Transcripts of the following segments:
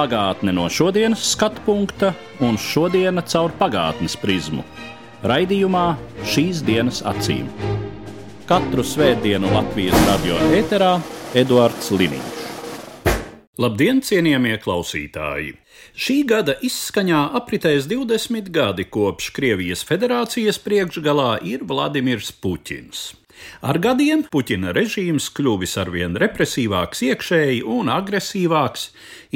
Pagātne no šodienas skatu punkta un šodienas caur pagātnes prizmu. Raidījumā šīs dienas acīm. Katru svētdienu Latvijas radio eterā Eduards Liniņš. Labdien, cienījamie klausītāji! Šī gada izskaņā apritēs 20 gadi kopš Krievijas federācijas priekšgalā ir Vladimirs Puķins. Ar gadiem Puķina režīms kļuvis arvien represīvāks iekšēji un agresīvāks,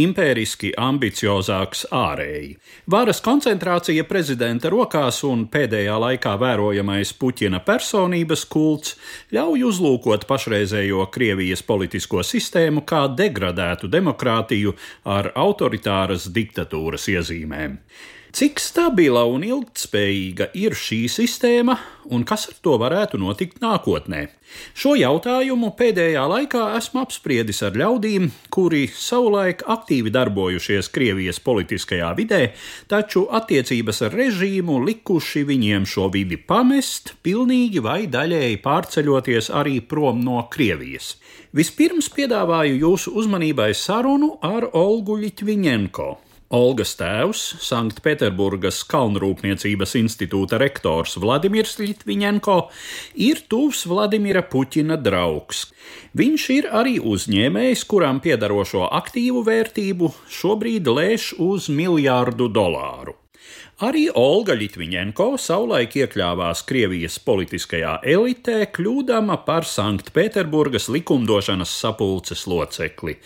impēriski ambiciozāks ārēji. Varas koncentrācija prezidenta rokās un pēdējā laikā vērojamais Puķina personības kults ļauj uzlūkot pašreizējo Krievijas politisko sistēmu kā degradētu demokrātiju ar autoritāras diktatūras iezīmēm. Cik stabila un ilgspējīga ir šī sistēma un kas ar to varētu notikt nākotnē? Šo jautājumu pēdējā laikā esmu apspriedis ar ļaudīm, kuri savulaik aktīvi darbojušies Krievijas politiskajā vidē, taču attiecības ar režīmu likuši viņiem šo vidi pamest, pilnīgi vai daļēji pārceļoties arī prom no Krievijas. Vispirms piedāvāju jūsu uzmanībai sarunu ar Olgu Ļitviņenko. Olgas tēvs, Sanktpēterburgas Kalnrūpniecības institūta rektors Vladimirs Litviņenko, ir tuvs Vladimira Puķina draugs. Viņš ir arī uzņēmējs, kuram piedarošo aktīvu vērtību šobrīd lēš uz miljārdu dolāru. Arī Olga Litviņenko savulaik iekļāvās Krievijas politiskajā elitē, kļūdama par Sanktpēterburgas likumdošanas sapulces locekli.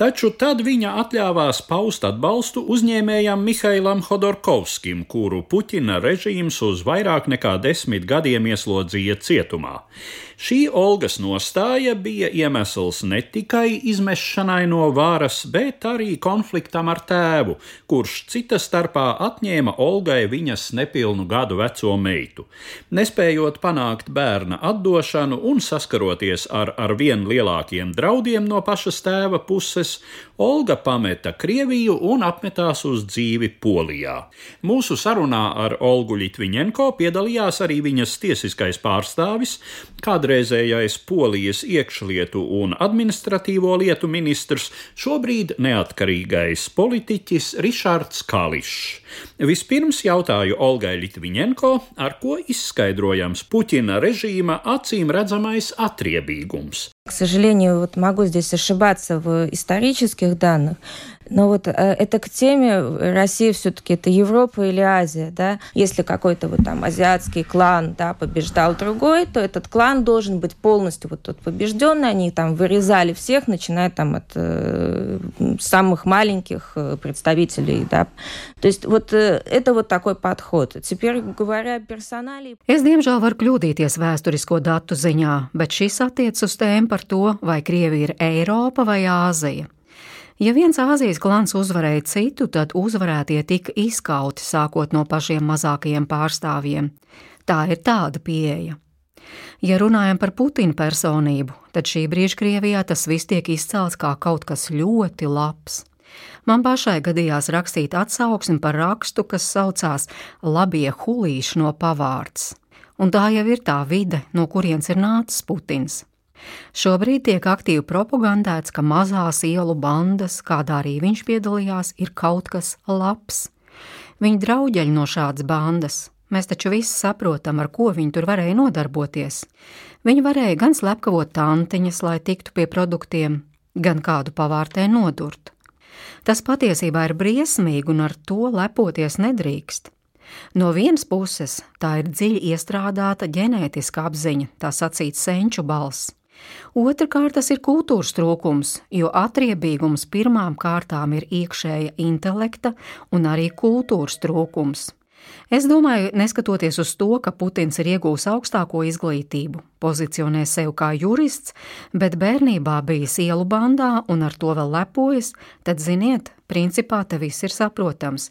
Taču tad viņa atļāvās paust atbalstu uzņēmējam Mihailam Hodorkovskim, kuru Puķina režīms uz vairāk nekā desmit gadiem ieslodzīja cietumā. Šī Olgas nostāja bija iemesls ne tikai izmešanai no varas, bet arī konfliktam ar tēvu, kurš cita starpā atņēma Olgai viņas nepilnu gadu veco meitu. Nespējot panākt bērna atdošanu un saskaroties ar arvien lielākiem draudiem no pašas tēva puses, Olga pameta Krieviju un apmetās uz dzīvi Polijā. Mūsu sarunā ar Olgu Litviņenko piedalījās arī viņas tiesiskais pārstāvis, kādreizējais Polijas iekšlietu un administratīvo lietu ministrs, šobrīd neatkarīgais politiķis Rišards Kališs. Vispirms jautāju Olgai Litviņenko, ar ko izskaidrojams Puķina režīma acīm redzamais atriebīgums. К сожалению, вот могу здесь ошибаться в исторических данных, но вот э, это к теме Россия все-таки это Европа или Азия, да? Если какой-то вот там азиатский клан, да, побеждал другой, то этот клан должен быть полностью вот тот побежденный. Они там вырезали всех, начиная там от э, самых маленьких э, представителей, да. То есть вот э, это вот такой подход. Теперь говоря о персонале. Es diemžēl varu kļūdīties vēsturisko datu ziņā, bet šis attiec uz tēmu par to, vai Krievija ir Eiropa vai Āzija. Ja viens Āzijas klans uzvarēja citu, tad uzvarētie tika izkauti sākot no pašiem mazākajiem pārstāvjiem. Tā ir tāda pieeja. Ja runājam par Putina personību, tad šī brīža Krievijā tas viss tiek izcelts kā kaut kas ļoti labs. Man pašai gadījās rakstīt atsauksmi par rakstu, kas saucās Labie hulīši no pavārds. Un tā jau ir tā vide, no kurienes ir nācis Putins. Šobrīd tiek aktīvi propagandēts, ka mazās ielu bandas, kādā arī viņš piedalījās, ir kaut kas labs. Viņi drauģeļ no šādas bandas. Mēs taču visi saprotam, ar ko viņi tur varēja nodarboties. Viņi varēja gan slepkavot tantiņas, lai tiktu pie produktiem, gan kādu pavārtē nodurt. Tas patiesībā ir briesmīgi un ar to lepoties nedrīkst. No vienas puses, tā ir dziļi iestrādāta ģenētiska apziņa, tā sacīt senču balss. Otrakārt, tas ir kultūras trūkums, jo atriebīgums pirmām kārtām ir iekšēja intelekta un arī kultūras trūkums. Es domāju, neskatoties uz to, ka Putins ir iegūs augstāko izglītību, pozicionē sevi kā jurists, bet bērnībā bijis ielu bandā un ar to vēl lepojas, tad ziniet, principā te viss ir saprotams.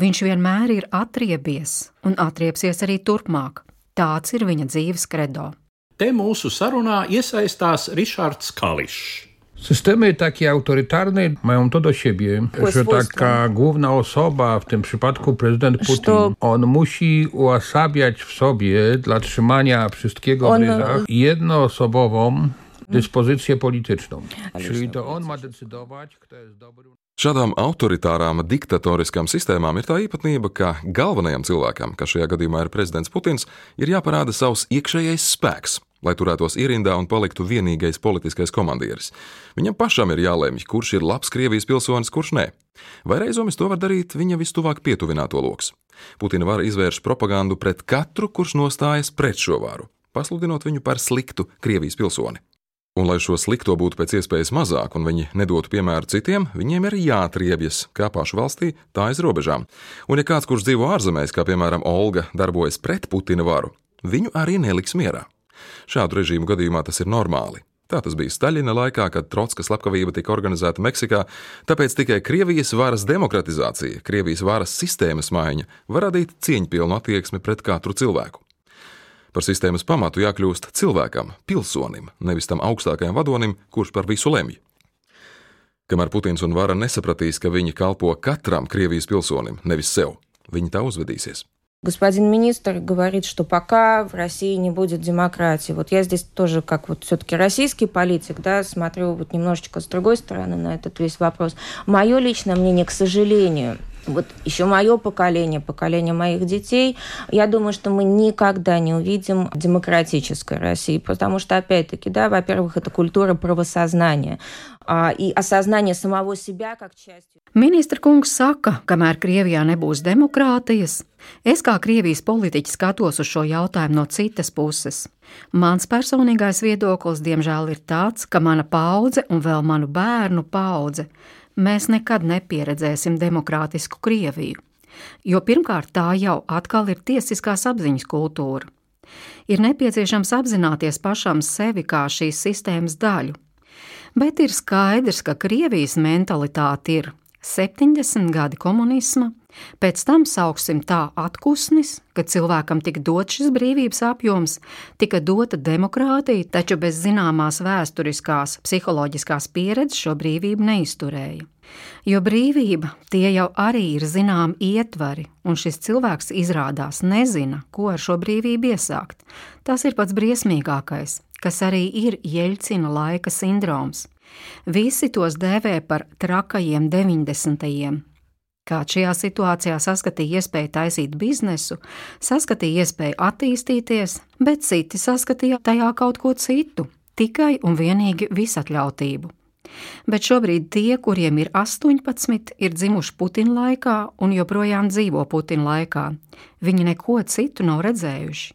Viņš vienmēr ir atriebies un atriepsies arī turpmāk. Tāds ir viņa dzīves kredo. Te mūsu sarunā iesaistās Rišards Kališs. Systemy takie autorytarne mają to do siebie, że taka główna osoba, w tym przypadku prezydent Putin, on musi uosabiać w sobie dla trzymania wszystkiego w ryzach jednoosobową dyspozycję polityczną. Czyli to on ma decydować, kto jest dobry. Šādām autoritārām, diktatoriskām sistēmām ir tā īpatnība, ka galvenajam cilvēkam, kas šajā gadījumā ir prezidents Putins, ir jāparāda savs iekšējais spēks, lai turētos ierindā un paliktu vienīgais politiskais komandieris. Viņam pašam ir jālemj, kurš ir labs Krievijas pilsonis, kurš nē. Vai reizomis to var darīt viņa vistuvāk pietuvināto lokus. Putina vara izvērš propagandu pret katru, kurš nostājas pret šo varu, pasludinot viņu par sliktu Krievijas pilsoni. Un, lai šo slikto būtu pēc iespējas mazāk un viņi nedotu piemēru citiem, viņiem ir jāatriebjas kā pašu valstī, tā aiz robežām. Un, ja kāds, kurš dzīvo ārzemēs, kā piemēram Olga, darbojas pret Putina varu, viņu arī neliks mierā. Šādu režīmu gadījumā tas ir normāli. Tā tas bija Staļina laikā, kad Trotska slepkavība tika organizēta Meksikā, tāpēc tikai Krievijas varas demokratizācija, Krievijas varas sistēmas maiņa var radīt cieņpilnu attieksmi pret katru cilvēku. Par sistēmas pamatu jākļūst cilvēkam, pilsonim, nevis tam augstākajam vadonim, kurš par visu lemj. Kamēr Putins un vara nesapratīs, ka viņi kalpo katram Krievijas pilsonim, nevis sev, viņi tā uzvedīsies. Господин министр говорит, что пока в России не будет демократии. Вот я здесь тоже, как вот все-таки российский политик, да, смотрю вот немножечко с другой стороны на этот весь вопрос. Мое личное мнение, к сожалению, вот еще мое поколение, поколение моих детей, я думаю, что мы никогда не увидим демократической России, потому что, опять-таки, да, во-первых, это культура правосознания и осознание самого себя как частью. Ministra kungs saka, kamēr Krievijā nebūs demokrātijas, es kā Krievijas politiķis skatos uz šo jautājumu no citas puses. Mans personīgais viedoklis, diemžēl, ir tāds, ka mana paudze un vēl manu bērnu paudze mēs nekad nepieredzēsim demokrātisku Krieviju, jo pirmkārt tā jau atkal ir tiesiskās apziņas kultūra. Ir nepieciešams apzināties pašam sevi kā šīs sistēmas daļu, bet ir skaidrs, ka Krievijas mentalitāte ir 70 gadi komunisma, pēc tam sauksim tā atpūsnis, kad cilvēkam tika dots šis brīvības apjoms, tika dota demokrātija, taču bez zināmās vēsturiskās, psiholoģiskās pieredzes šo brīvību neizturēja. Jo brīvība tie jau arī ir zinām ietvari, un šis cilvēks izrādās nezina, ko ar šo brīvību iesākt. Tas ir pats briesmīgākais, kas arī ir Jeļcina laika sindroms. Visi tos dēvē par trakajiem 90. Kāds šajā situācijā saskatīja iespēju taisīt biznesu, saskatīja iespēju attīstīties, bet citi saskatīja tajā kaut ko citu, tikai un vienīgi visatļautību. Bet šobrīd tie, kuriem ir 18, ir dzimuši Putina laikā un joprojām dzīvo Putina laikā. Viņi neko citu nav redzējuši.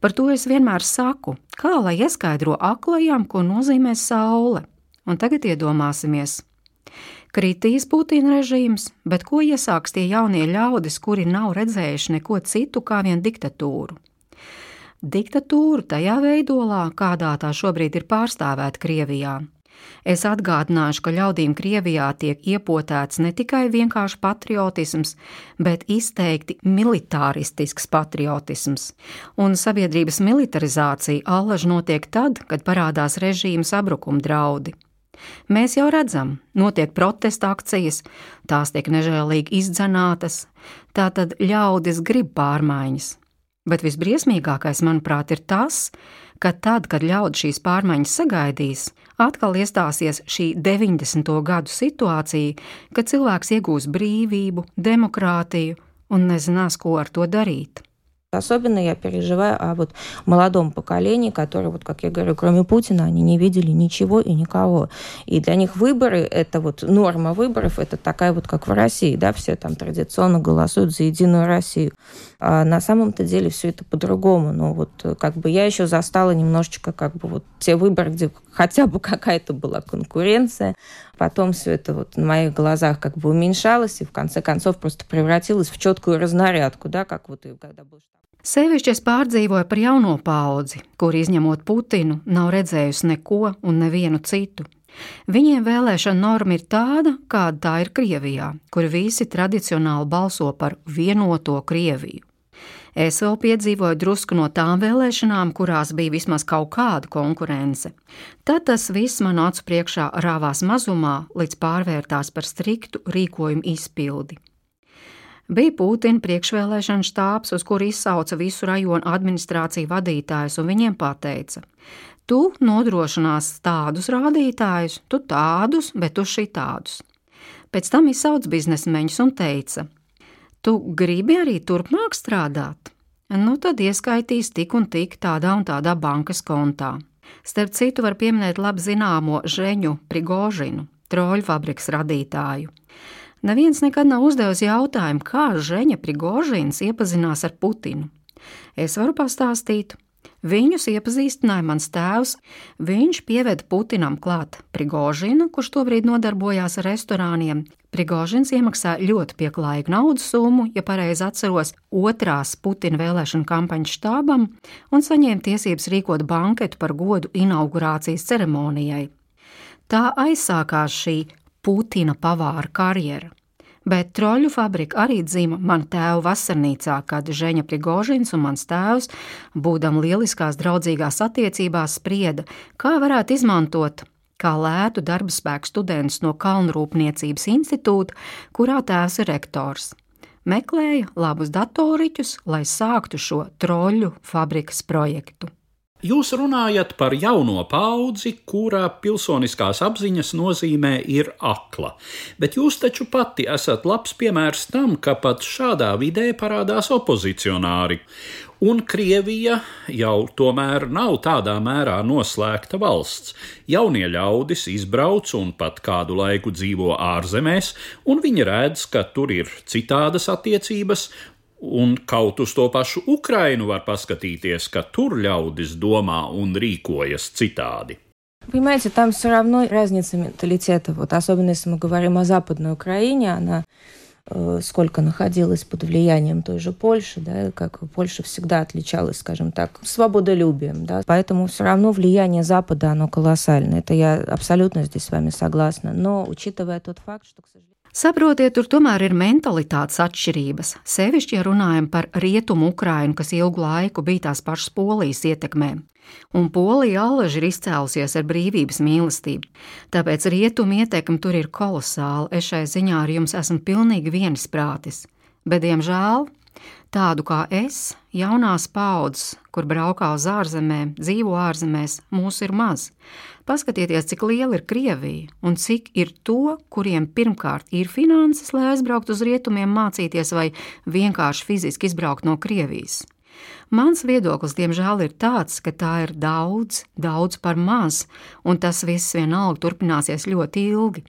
Par to es vienmēr saku, kā lai ieskaidro aklajām, ko nozīmē saule. Un tagad iedomāsimies, kritīs Putina režīms, bet ko iesāks tie jaunie ļaudis, kuri nav redzējuši neko citu kā vien diktatūru? Diktatūru tajā veidolā, kādā tā šobrīd ir pārstāvēta Krievijā. Es atgādināšu, ka ļaudīm Krievijā tiek iepotēts ne tikai vienkārši patriotisms, bet izteikti militāristisks patriotisms, un sabiedrības militarizācija allaž notiek tad, kad parādās režīma sabrukuma draudi. Mēs jau redzam, notiek protesta akcijas, tās tiek nežēlīgi izdzenātas, tātad ļaudis grib pārmaiņas. Bet visbriesmīgākais, manuprāt, ir tas, ka tad, kad ļaudis šīs pārmaiņas sagaidīs, atkal iestāsies šī 90. gadu situācija, kad cilvēks iegūs brīvību, demokrātiju un nezinās, ko ar to darīt. Особенно я переживаю о вот молодом поколении, которые, вот, как я говорю, кроме Путина, они не видели ничего и никого. И для них выборы, это вот норма выборов, это такая вот, как в России, да, все там традиционно голосуют за Единую Россию. А на самом-то деле все это по-другому. Но вот как бы я еще застала немножечко как бы вот те выборы, где хотя бы какая-то была конкуренция, Потом все это вот на моих глазах как бы уменьшалось и в конце концов просто превратилось в четкую разнарядку, да, как вот когда был штаб. Sevišķi es pārdzīvoju par jauno paudzi, kur izņemot Putinu, nav redzējusi neko un nevienu citu. Viņiem vēlēšana norma ir tāda, kāda tā ir Krievijā, kur visi tradicionāli balso par vienoto Krieviju. Es vēl piedzīvoju drusku no tām vēlēšanām, kurās bija vismaz kaut kāda konkurence. Tad tas viss man acu priekšā rāvās mazumā, līdz pārvērtās par striktu rīkojumu izpildi. Bija Putina priekšvēlēšana štābs, uz kuru izsauca visu rajonu administrāciju vadītājus, un viņiem teica: Tu nodrošinās tādus rādītājus, tu tādus, bet tu šitādus. Pēc tam izsauca biznesmeņus un teica: Tu gribi arī turpmāk strādāt? Nu, tad ieskaitīs tik un tik tādā un tādā bankas kontā. Starp citu, var pieminēt labi zināmo Žeņu Prigožinu, troļu fabrikas radītāju. Neviens nekad nav uzdevis jautājumu, kā Žeņa Prigožins iepazinās ar Putinu. Es varu pastāstīt, Viņus iepazīstināja mans tēvs. Viņš pieveda Putinam klāt Prigožinu, kurš tobrīd nodarbojās ar restorāniem. Prigožins iemaksāja ļoti pieklājīgu naudas summu, ja pareizi atceros, otrās Putina vēlēšana kampaņas štābam un saņēma tiesības rīkot banketu par godu inaugurācijas ceremonijai. Tā aizsākās šī Putina pavāra karjera bet troļu fabrika arī dzima man tēva vasarnīcā, kad Žeņa Prigožins un mans tēvs, būdam lieliskās draudzīgās attiecībās, sprieda, kā varētu izmantot kā lētu darba spēku students no Kalnrūpniecības institūta, kurā tēvs ir rektors. Meklēja labus datoriķus, lai sāktu šo troļu fabrikas projektu. Jūs runājat par jauno paudzi, kurā pilsoniskās apziņas nozīmē ir akla, bet jūs taču pati esat labs piemērs tam, ka pat šādā vidē parādās opozicionāri, un Krievija jau tomēr nav tādā mērā noslēgta valsts. Jaunie ļaudis izbrauc un pat kādu laiku dzīvo ārzemēs, un viņi redz, ka tur ir citādas attiecības, Un kaut uz to pašu Ukrainu var paskatīties, ka tur ļaudis domā un rīkojas citādi. Понимаете, там все равно разница менталитета. Вот особенно если мы говорим о Западной Украине, она э, сколько находилась под влиянием той же Польши, да, как Польша всегда отличалась, скажем так, свободолюбием, да, поэтому все равно влияние Запада, оно колоссальное. Это я абсолютно здесь с вами согласна. Но учитывая тот факт, что, к сожалению, Saprotiet, tur tomēr ir mentalitātes atšķirības. Sevišķi, ja runājam par rietumu Ukrainu, kas ilgu laiku bija tās pašas polijas ietekmē. Un Polija alaži ir izcēlusies ar brīvības mīlestību, tāpēc rietumu ietekme tur ir kolosāla. Es šai ziņā ar jums esmu pilnīgi viensprātis, bet, diemžēl, tādu kā es, jaunās paudzes, kur braukā uz ārzemēm, dzīvo ārzemēs, mūs ir maz. Paskatieties, cik liela ir Krievija un cik ir to, kuriem pirmkārt ir finanses, lai aizbrauktu uz rietumiem mācīties vai vienkārši fiziski izbraukt no Krievijas. Mans viedoklis, diemžēl, ir tāds, ka tā ir daudz, daudz par maz, un tas viss vienalga turpināsies ļoti ilgi.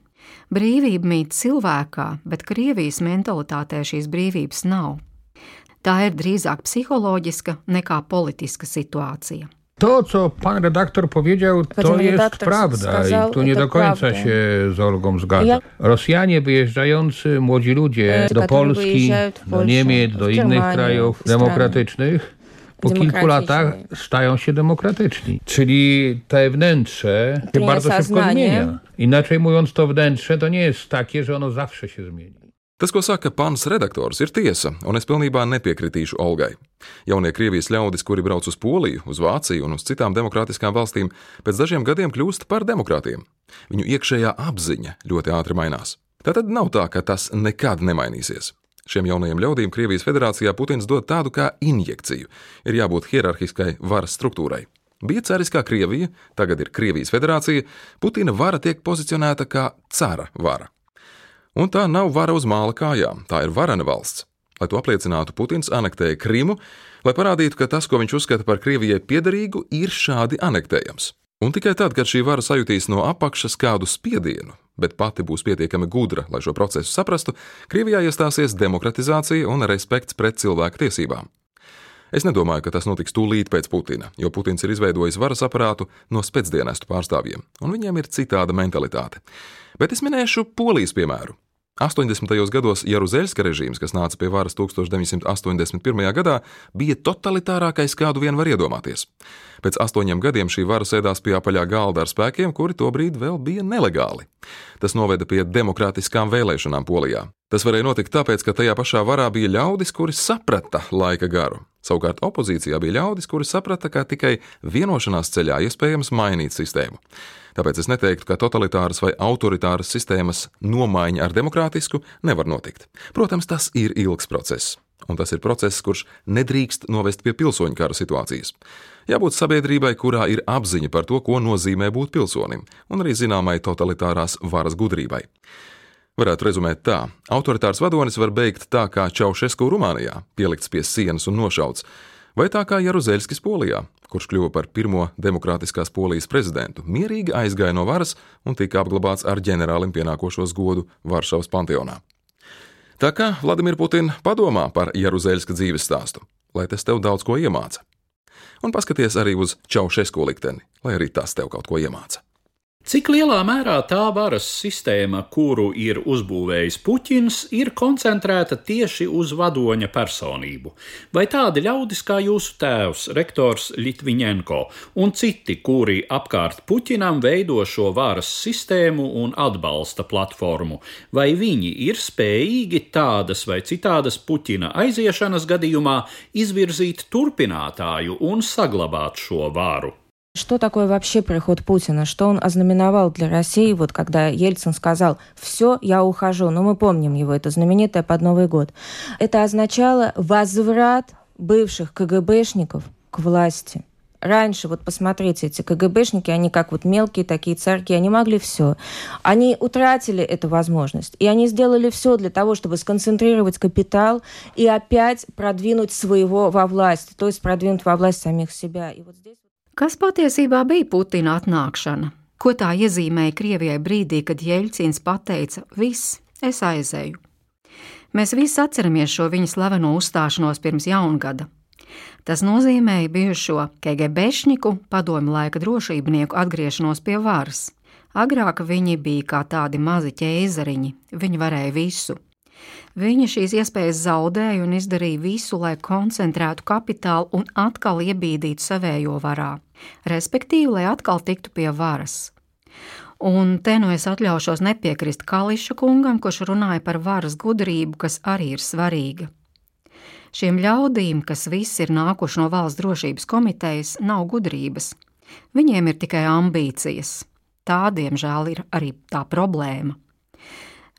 Brīvība mīt cilvēkā, bet Krievijas mentalitātē šīs brīvības nav. Tā ir drīzāk psiholoģiska nekā politiska situācija. To, co pan redaktor powiedział, to jest prawda i tu nie do końca prawda. się z Olgą zgadzam. Ja... Rosjanie wyjeżdżający, młodzi ludzie e, do Polski, do Niemiec, do innych krajów demokratycznych, po kilku latach stają się demokratyczni. Czyli te wnętrze się bardzo szybko zmienia. Inaczej mówiąc, to wnętrze to nie jest takie, że ono zawsze się zmieni. Tas, ko saka pans redaktors, ir tiesa, un es pilnībā nepiekritīšu Olgai. Jaunie Krievijas ļaudis, kuri brauc uz Poliju, uz Vāciju un uz citām demokrātiskām valstīm, pēc dažiem gadiem kļūst par demokrātiem. Viņu iekšējā apziņa ļoti ātri mainās. Tātad nav tā, ka tas nekad nemainīsies. Šiem jaunajiem ļaudīm Krievijas federācijā Putins dod tādu kā injekciju. Ir jābūt hierarhiskai varas struktūrai. Bija cariskā Krievija, tagad ir Krievijas federācija, Putina vara tiek pozicionēta kā cara vara. Un tā nav vara uz māla kājām, tā ir varena valsts. Lai to apliecinātu, Putins anektēja Krimu, lai parādītu, ka tas, ko viņš uzskata par Krievijai piederīgu, ir šādi anektējams. Un tikai tad, kad šī vara sajutīs no apakšas kādu spiedienu, bet pati būs pietiekami gudra, lai šo procesu saprastu, Krievijā iestāsies demokratizācija un respekts pret cilvēku tiesībām. Es nedomāju, ka tas notiks tūlīt pēc Putina, jo Putins ir izveidojis varas aparātu no spēcdienestu pārstāvjiem, un viņiem ir citāda mentalitāte. Bet es minēšu Polijas piemēru. 80. gados Jaruzelska režīms, kas nāca pie varas 1981. gadā, bija totalitārākais, kādu vien var iedomāties. Pēc astoņiem gadiem šī vara sēdās pie apaļā galda ar spēkiem, kuri tobrīd vēl bija nelegāli. Tas noveda pie demokrātiskām vēlēšanām Polijā. Tas varēja notikt tāpēc, ka tajā pašā varā bija ļaudis, kuri saprata laika garu. Savukārt opozīcijā bija ļaudis, kuri saprata, ka tikai vienošanās ceļā iespējams mainīt sistēmu. Tāpēc es neteiktu, ka totalitāras vai autoritāras sistēmas nomaiņa ar demokrātisku nevar notikt. Protams, tas ir ilgs process. Un tas ir process, kurš nedrīkst novest pie pilsoņu kara situācijas. Jābūt sabiedrībai, kurā ir apziņa par to, ko nozīmē būt pilsonim, un arī zināmai totalitārās varas gudrībai. Varētu rezumēt tā: autoritārs vadonis var beigt tā kā Čaušesku Rumānijā, pielikts pie sienas un nošauts, vai tā kā Jaruzelskis Polijā, kurš kļuva par pirmo demokrātiskās polijas prezidentu, mierīgi aizgāja no varas un tika apglabāts ar ģenerālim pienākošos godu Varšavas panteonā. Tā kā Vladimir Putina padomā par Jaruzelska dzīves stāstu, lai tas tev daudz ko iemāca. Un paskaties arī uz Čaušesko likteni, lai arī tas tev kaut ko iemāca. Cik lielā mērā tā varas sistēma, kuru ir uzbūvējis Puķins, ir koncentrēta tieši uz vadoņa personību? Vai tādi ļaudis kā jūsu tēvs, rektors Litviņenko un citi, kuri apkārt Puķinam veido šo varas sistēmu un atbalsta platformu, vai viņi ir spējīgi tādas vai citādas Puķina aiziešanas gadījumā izvirzīt turpinātāju un saglabāt šo varu? Что такое вообще приход Путина? Что он ознаменовал для России, вот когда Ельцин сказал «все, я ухожу». Ну, мы помним его, это знаменитое под Новый год. Это означало возврат бывших КГБшников к власти. Раньше, вот посмотрите, эти КГБшники, они как вот мелкие такие царки, они могли все. Они утратили эту возможность. И они сделали все для того, чтобы сконцентрировать капитал и опять продвинуть своего во власть, то есть продвинуть во власть самих себя. И вот здесь... Kas patiesībā bija Putina atnākšana? Ko tā iezīmēja Krievijai brīdī, kad Jeļcins pateica: Viss, es aizēju. Mēs visi atceramies šo viņa slaveno uzstāšanos pirms jaungada. Tas nozīmēja bijušo KGBšņiku, padomju laika drošībnieku atgriešanos pie varas. Agrāk viņi bija kā tādi mazi ķēzariņi, viņi varēja visu. Viņa šīs iespējas zaudēja un izdarīja visu, lai koncentrētu kapitālu un atkal iebīdītu savējo varā, respektīvi, lai atkal tiktu pie varas. Un te nu es atļaušos nepiekrist Kališa kungam, kurš runāja par varas gudrību, kas arī ir svarīga. Šiem ļaudīm, kas visi ir nākuši no valsts drošības komitejas, nav gudrības. Viņiem ir tikai ambīcijas. Tā, diemžēl, ir arī tā problēma.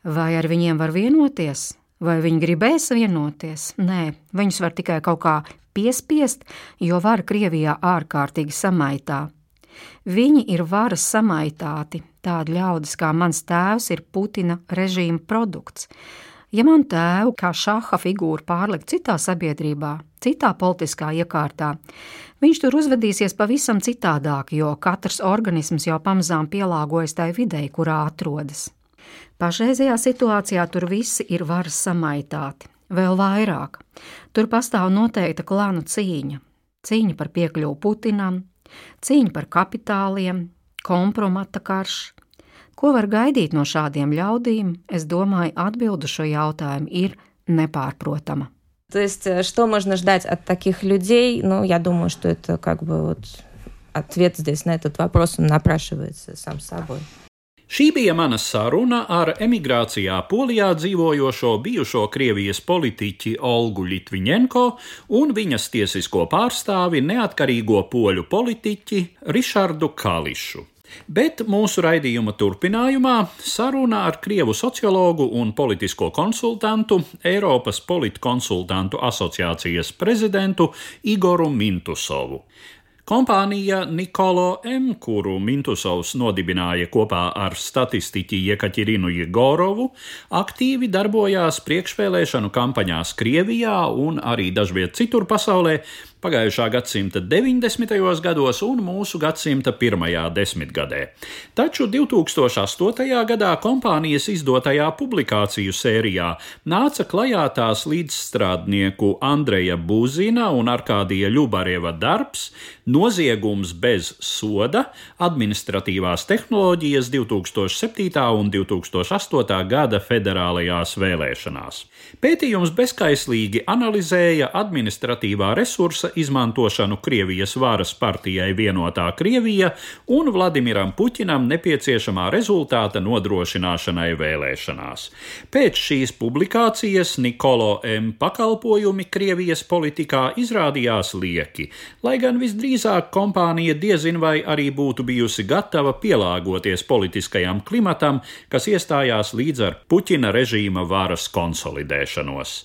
Vai ar viņiem var vienoties? Vai viņi gribēs vienoties? Nē, viņus var tikai kaut kā piespiest, jo vara Krievijā ārkārtīgi samaitā. Viņi ir varas samaitāti, tādi ļaudis kā mans tēvs ir Putina režīma produkts. Ja man tēvu kā šaha figūru pārlikt citā sabiedrībā, citā politiskā iekārtā, viņš tur uzvedīsies pavisam citādāk, jo katrs organisms jau pamazām pielāgojas tai videi, kurā atrodas. Pašreizajā situācijā tur visi ir varas samaitāti, vēl vairāk. Tur pastāv noteikta klānu cīņa, cīņa par piekļuvu Putinam, cīņa par kapitāliem, kompromata karš. Ko var gaidīt no šādiem ļaudīm? Es domāju, atbildu šo jautājumu ir nepārprotama. То есть, что можно ждать от таких людей? Ну, я думаю, что это как бы вот ответ здесь на этот вопрос напрашивается сам собой. Šī bija mana saruna ar emigrācijā Polijā dzīvojošo bijušo Krievijas politiķi Olgu Litviņenko un viņas tiesisko pārstāvi neatkarīgo poļu politiķi Rišardu Kališu. Bet mūsu raidījuma turpinājumā saruna ar krievu sociologu un politisko konsultantu, Eiropas politkonsultantu asociācijas prezidentu Igoru Mintusovu. Kompānija Nikolo M., kuru Mintusovs nodibināja kopā ar statistiķi Jekaķirinu Jegorovu, aktīvi darbojās priekšvēlēšanu kampaņās Krievijā un arī dažviet citur pasaulē, pagājušā gadsimta 90. gados un mūsu gadsimta pirmajā desmitgadē. Taču 2008. gadā kompānijas izdotajā publikāciju sērijā nāca klajā tās līdzstrādnieku Andreja Būzina un Arkādija Ļubarieva darbs Noziegums bez soda - administratīvās tehnoloģijas 2007. un 2008. gada federālajās vēlēšanās. Pētījums bezkaislīgi analizēja administratīvā resursa izmantošanu Krievijas varas partijai vienotā Krievija un Vladimiram Puķinam nepieciešamā rezultāta nodrošināšanai vēlēšanās. Pēc šīs publikācijas Nikolo M. pakalpojumi Krievijas politikā izrādījās lieki, lai gan visdrīzāk kompānija diezin vai arī būtu bijusi gatava pielāgoties politiskajam klimatam, kas iestājās līdz ar Puķina režīma varas konsolidēšanos.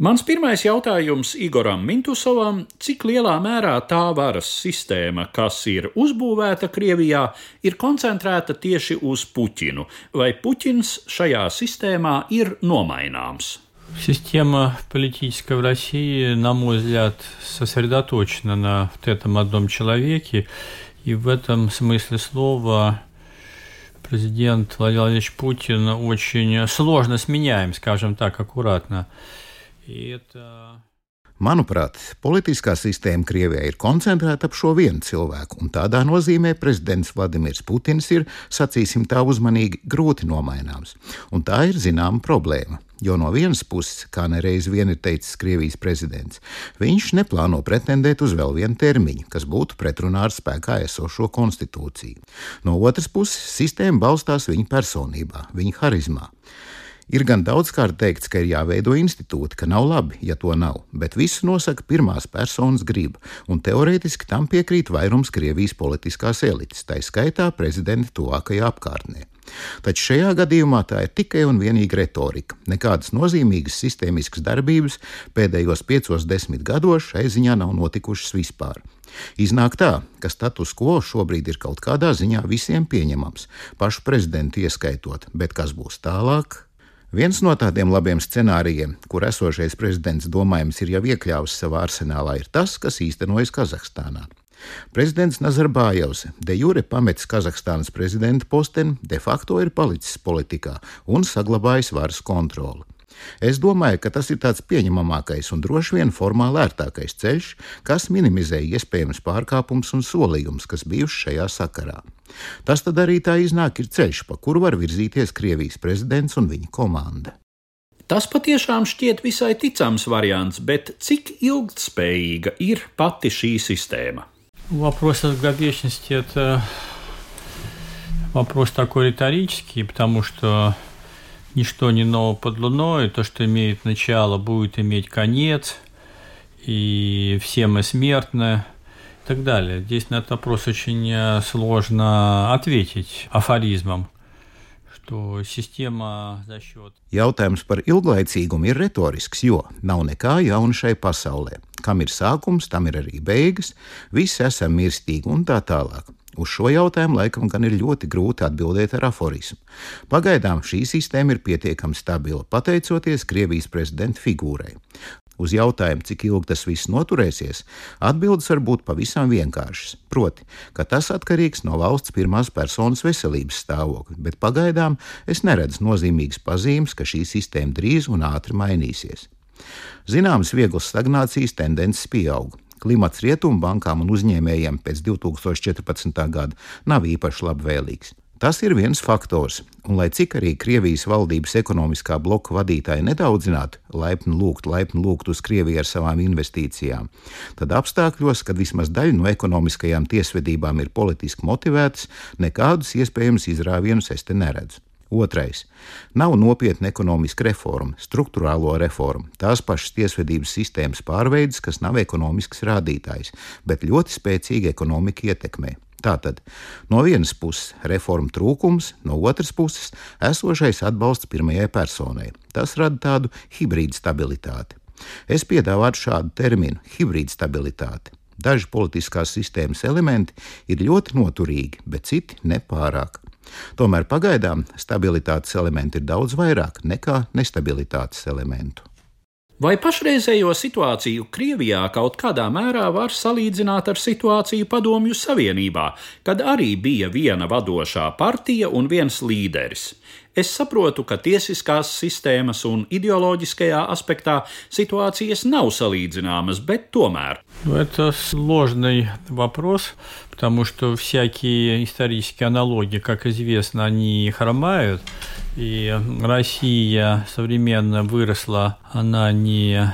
Mans pirmais jautājums Igoram Mintusovam - cik lielā mērā tā varas sistēma, kas ir uzbūvēta Krievijā, ir koncentrēta tieši uz Puķinu, vai Puķins šajā sistēmā ir nomaināms? Система политическая в России, на мой взгляд, сосредоточена на вот этом одном человеке, и в этом смысле слова президент Владимир Владимирович Путин очень сложно сменяем, скажем так, аккуратно. iet. Uh... Manuprāt, politiskā sistēma Krievijā ir koncentrēta ap šo vienu cilvēku, un tādā nozīmē prezidents Vladimirs Putins ir, sacīsim tā uzmanīgi, grūti nomaināms. Un tā ir zināma problēma. Jo no vienas puses, kā nereiz vien ir teicis Krievijas prezidents, viņš neplāno pretendēt uz vēl vienu termiņu, kas būtu pretrunā ar spēkā esošo konstitūciju. No otras puses, sistēma balstās viņa personībā, viņa harizmā. Ir gan daudzkārt teikts, ka ir jāveido institūti, ka nav labi, ja to nav, bet visu nosaka pirmās personas griba, un teorētiski tam piekrīt vairums Krievijas politiskās elites, tā skaitā prezidenta tuvākajā apkārtnē. Taču šajā gadījumā tā ir tikai un vienīgi retorika. Nekādas nozīmīgas sistēmiskas darbības pēdējos piecos desmit gados šai ziņā nav notikušas vispār. Iznāk tā, ka status quo šobrīd ir kaut kādā ziņā visiem pieņemams, pašu prezidentu ieskaitot, bet kas būs tālāk, Viens no tādiem labiem scenārijiem, kur esošais prezidents domājams ir jau iekļāvis savā arsenālā, ir tas, kas īstenojas Kazahstānā. Prezidents Nazarbājevs de jure pametis Kazahstānas prezidenta posteni, de facto ir palicis politikā un saglabājis varas kontroli. Es domāju, ka tas ir tāds pieņemamākais un droši vien formāli ērtākais ceļš, kas minimizē iespējams pārkāpums un solījums, kas bijuši šajā sakarā. Tas tad arī tā iznāk ir ceļš, pa kuru var virzīties Krievijas prezidents un viņa komanda. Tas patiešām šķiet visai ticams variants, bet cik ilgtspējīga ir pati šī sistēma? Вопрос о долговечности – это вопрос такой риторический, потому что ничто не ново под луной, то, что имеет начало, будет иметь конец, и все мы смертны и так далее. Здесь на этот вопрос очень э, сложно ответить афоризмом. Jautājums par ilglaicīgumu ir retorisks, jo nav nekā jauna šai pasaulē. Kam ir sākums, tam ir arī beigas, visi esam mirstīgi un tā tālāk. Uz šo jautājumu laikam gan ir ļoti grūti atbildēt ar aforismu. Pagaidām šī sistēma ir pietiekami stabila, pateicoties Krievijas prezidenta figūrai. Uz jautājumu, cik ilgi tas viss noturēsies, atbildes var būt pavisam vienkāršas. Proti, ka tas atkarīgs no valsts pirmās personas veselības stāvokļa, bet pagaidām es neredzu nozīmīgas pazīmes, ka šī sistēma drīz un ātri mainīsies. Zināmas vieglas stagnācijas tendences pieaug. Klimats rietumu bankām un uzņēmējiem pēc 2014. gada nav īpaši labvēlīgs. Tas ir viens faktors, un lai cik arī Krievijas valdības ekonomiskā bloka vadītāji nedaudzinātu laipni lūgt, laipni lūgt uz Krieviju ar savām investīcijām, tad apstākļos, kad vismaz daļa no ekonomiskajām tiesvedībām ir politiski motivētas, nekādus iespējamus izrāvienus es te neredzu. Otrais - nav nopietna ekonomiska reforma, struktūrālo reformu, tās pašas tiesvedības sistēmas pārveides, kas nav ekonomisks rādītājs, bet ļoti spēcīga ekonomika ietekmē. Tātad no vienas puses reforma trūkums, no otras puses esošais atbalsts pirmajai personai. Tas rada tādu hibrīdu stabilitāti. Es piedāvātu šādu terminu - hibrīdu stabilitāti. Daži politiskās sistēmas elementi ir ļoti noturīgi, bet citi nepārāk. Tomēr pagaidām stabilitātes elementi ir daudz vairāk nekā nestabilitātes elementu. Vai pašreizējo situāciju Krievijā kaut kādā mērā var salīdzināt ar situāciju Padomju Savienībā, kad arī bija viena vadošā partija un viens līderis? Es saprotu, ka tiesiskās sistēmas un ideoloģiskajā aspektā situācijas nav salīdzināmas, bet tomēr. Это сложный вопрос, потому что всякие исторические аналогии, как известно, они хромают. И Россия современно выросла, она не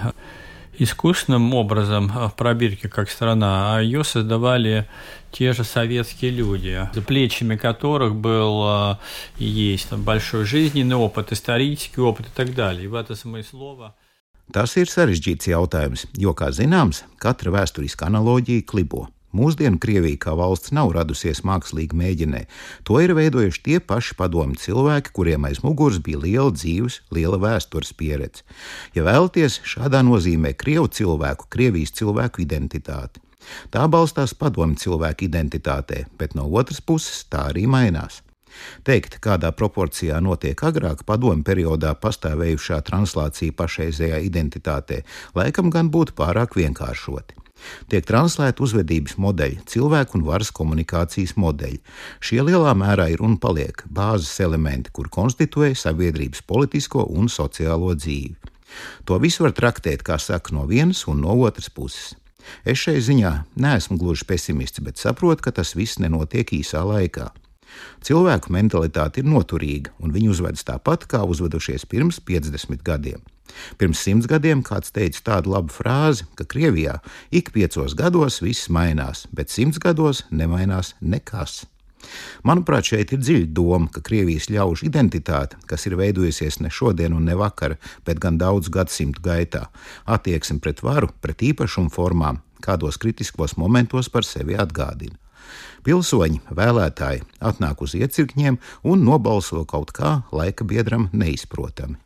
искусственным образом в пробирке как страна, а ее создавали те же советские люди, за плечами которых был и есть большой жизненный опыт, исторический опыт и так далее. И в это смысле слова Tas ir sarežģīts jautājums, jo, kā zināms, katra vēsturiska analoģija klibo. Mūsdienu Krievija kā valsts nav radusies mākslīgi mēģinē. To ir veidojuši tie paši padomi cilvēki, kuriem aiz muguras bija liela dzīves, liela vēstures pieredze. Ja vēlaties, šādā nozīmē Krievu cilvēku, Krievijas cilvēku identitāti. Tā balstās padomi cilvēku identitātē, bet no otras puses tā arī mainās. Teikt, kādā proporcijā notiek agrāk padomu periodā pastāvējušā translācija pašreizējā identitātē, laikam gan būtu pārāk vienkāršoti. Tiek translēti uzvedības modeļi, cilvēku un varas komunikācijas modeļi. Šie lielā mērā ir un paliek bāzes elementi, kur konstituē sabiedrības politisko un sociālo dzīvi. To visu var traktēt, kā saka, no vienas un no otras puses. Es šai ziņā neesmu gluži pesimists, bet saprotu, ka tas viss nenotiek īsā laikā. Cilvēku mentalitāte ir noturīga, un viņi uzvedas tāpat, kā uzvedušies pirms 50 gadiem. Pirms simts gadiem kāds teica tādu labu frāzi, ka Krievijā ik piecos gados viss mainās, bet simts gados nemainās nekas. Manuprāt, šeit ir dziļa doma, ka Krievijas ļaužu identitāte, kas ir veidojusies ne šodien un ne vakar, bet gan daudzu gadsimtu gaitā, attieksme pret varu, pret īpašumu formām, kādos kritiskos momentos par sevi atgādina. Pilsoņi, vēlētāji atnāk uz iecirkņiem un nobalso kaut kā laika biedram neizprotami.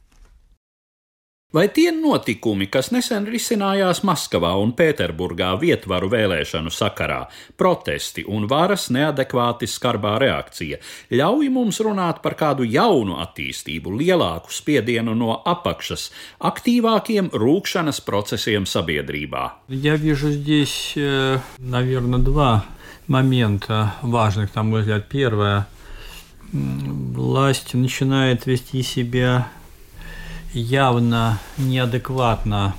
Vai tie notikumi, kas nesen risinājās Maskavā un Pēterburgā vietvaru vēlēšanu sakarā, protesti un varas neadekvāti skarbā reakcija, ļauj mums runāt par kādu jaunu attīstību, lielāku spiedienu no apakšas, aktīvākiem rūkšanas procesiem sabiedrībā? Я вижу здесь, наверное, два момента важных, на мой взгляд. Первое, власть начинает вести себя явно неадекватно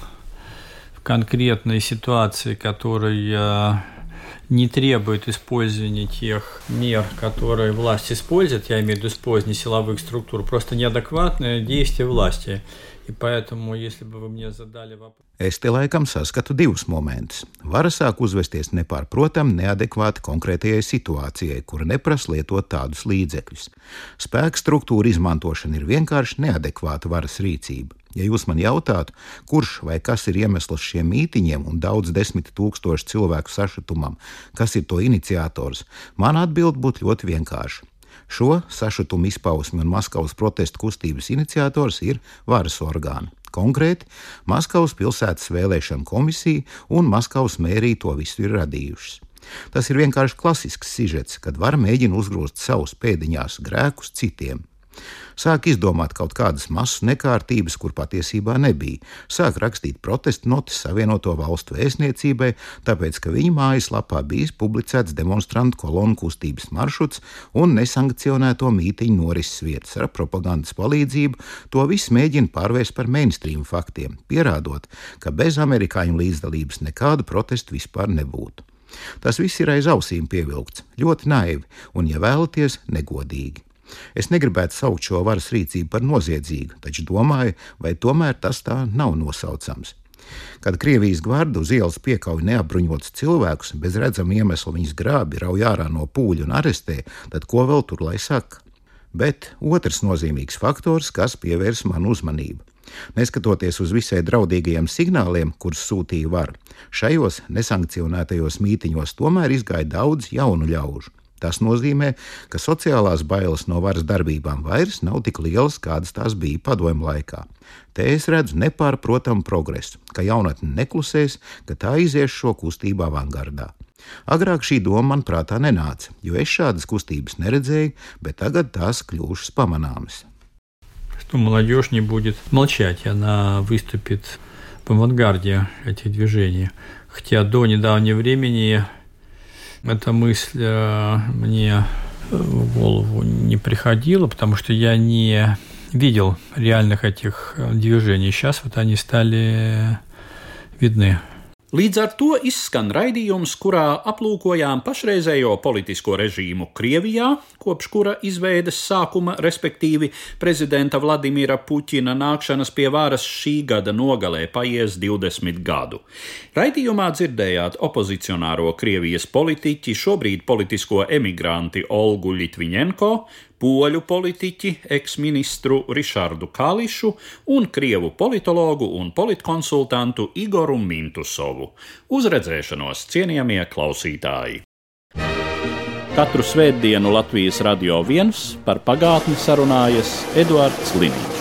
в конкретной ситуации, которая не требует использования тех мер, которые власть использует, я имею в виду использование силовых структур, просто неадекватное действие власти. Es te laikam saskatu divus momentus. Vara sāk uzvesties nepārprotami, neadekvāti konkrētajai situācijai, kur neprasa lietot tādus līdzekļus. Spēka struktūra izmantošana ir vienkārši neadekvāta varas rīcība. Ja jūs man jautātu, kurš vai kas ir iemesls šiem mītīņiem un daudz desmit tūkstošu cilvēku sašutumam, kas ir to iniciators, man atbild būtu ļoti vienkārša. Šo sašutumu izpausmi un Maskavas protestu kustības iniciators ir varas orgāni. Konkrēti, Maskavas pilsētas vēlēšana komisija un Maskavas mērija to visu ir radījušas. Tas ir vienkārši klasisks sižets, kad vara mēģina uzgrūst savus pēdiņās grēkus citiem. Sāk izdomāt kaut kādas masu nekārtības, kur patiesībā nebija. Sāk rakstīt protestu notis Savienoto Valstu vēstniecībai, tāpēc, ka viņa mājaslapā bijis publicēts demonstrantu kolonu kustības maršruts un nesankcionēto mītīņu norises vietas ar propagandas palīdzību. To visu mēģina pārvērst par mainstream faktiem, pierādot, ka bez amerikāņu līdzdalības nekādu protestu vispār nebūtu. Tas viss ir aiz ausīm pievilkts, ļoti naivi un, ja vēlaties, negodīgi. Es negribētu saukt šo varas rīcību par noziedzīgu, taču domāju, vai tomēr tas tā nav nosaucams. Kad Krievijas gvarda uz ielas piekauj neapbruņotus cilvēkus, bez redzama iemesla viņus grābi, rauj ārā no pūļa un arestē, tad ko vēl tur lai saka? Bet otrs nozīmīgs faktors, kas pievērs manu uzmanību. Neskatoties uz visai draudīgajiem signāliem, kurus sūtīja var, šajos nesankcionētajos mītiņos tomēr izgāja daudz jaunu ļaužu. Tas nozīmē, ka sociālās bailes no varas darbībām vairs nav tik lielas, kādas tās bija padomju laikā. Te es redzu nepārprotamu progresu, ka jaunatne neklusēs, ka tā izies šo kustību avangardā. Agrāk šī doma man prātā nenāca, jo es šādas kustības neredzēju, bet tagad tās kļuvušas pamanāmas. Что молодежь не будет молчать, она выступит в авангарде этих движений. Хотя до недавнего времени эта мысль э, мне в голову не приходила, потому что я не видел реальных этих движений. Сейчас вот они стали видны. Līdz ar to izskan raidījums, kurā aplūkojām pašreizējo politisko režīmu Krievijā, kopš kura izveides sākuma, respektīvi prezidenta Vladimira Puķina nākšanas pie varas šī gada nogalē paies 20 gadu. Raidījumā dzirdējāt opozicionāro Krievijas politiķi, šobrīd politisko emigranti Olgu Litviņenko, poļu politiķi, eksministru Rišardu Kališu un krievu politologu un politkonsultantu Igoru Mintusovu. Uz redzēšanos, cienījamie klausītāji! Katru svētdienu Latvijas radio viens par pagātni sarunājas Eduards Līniju.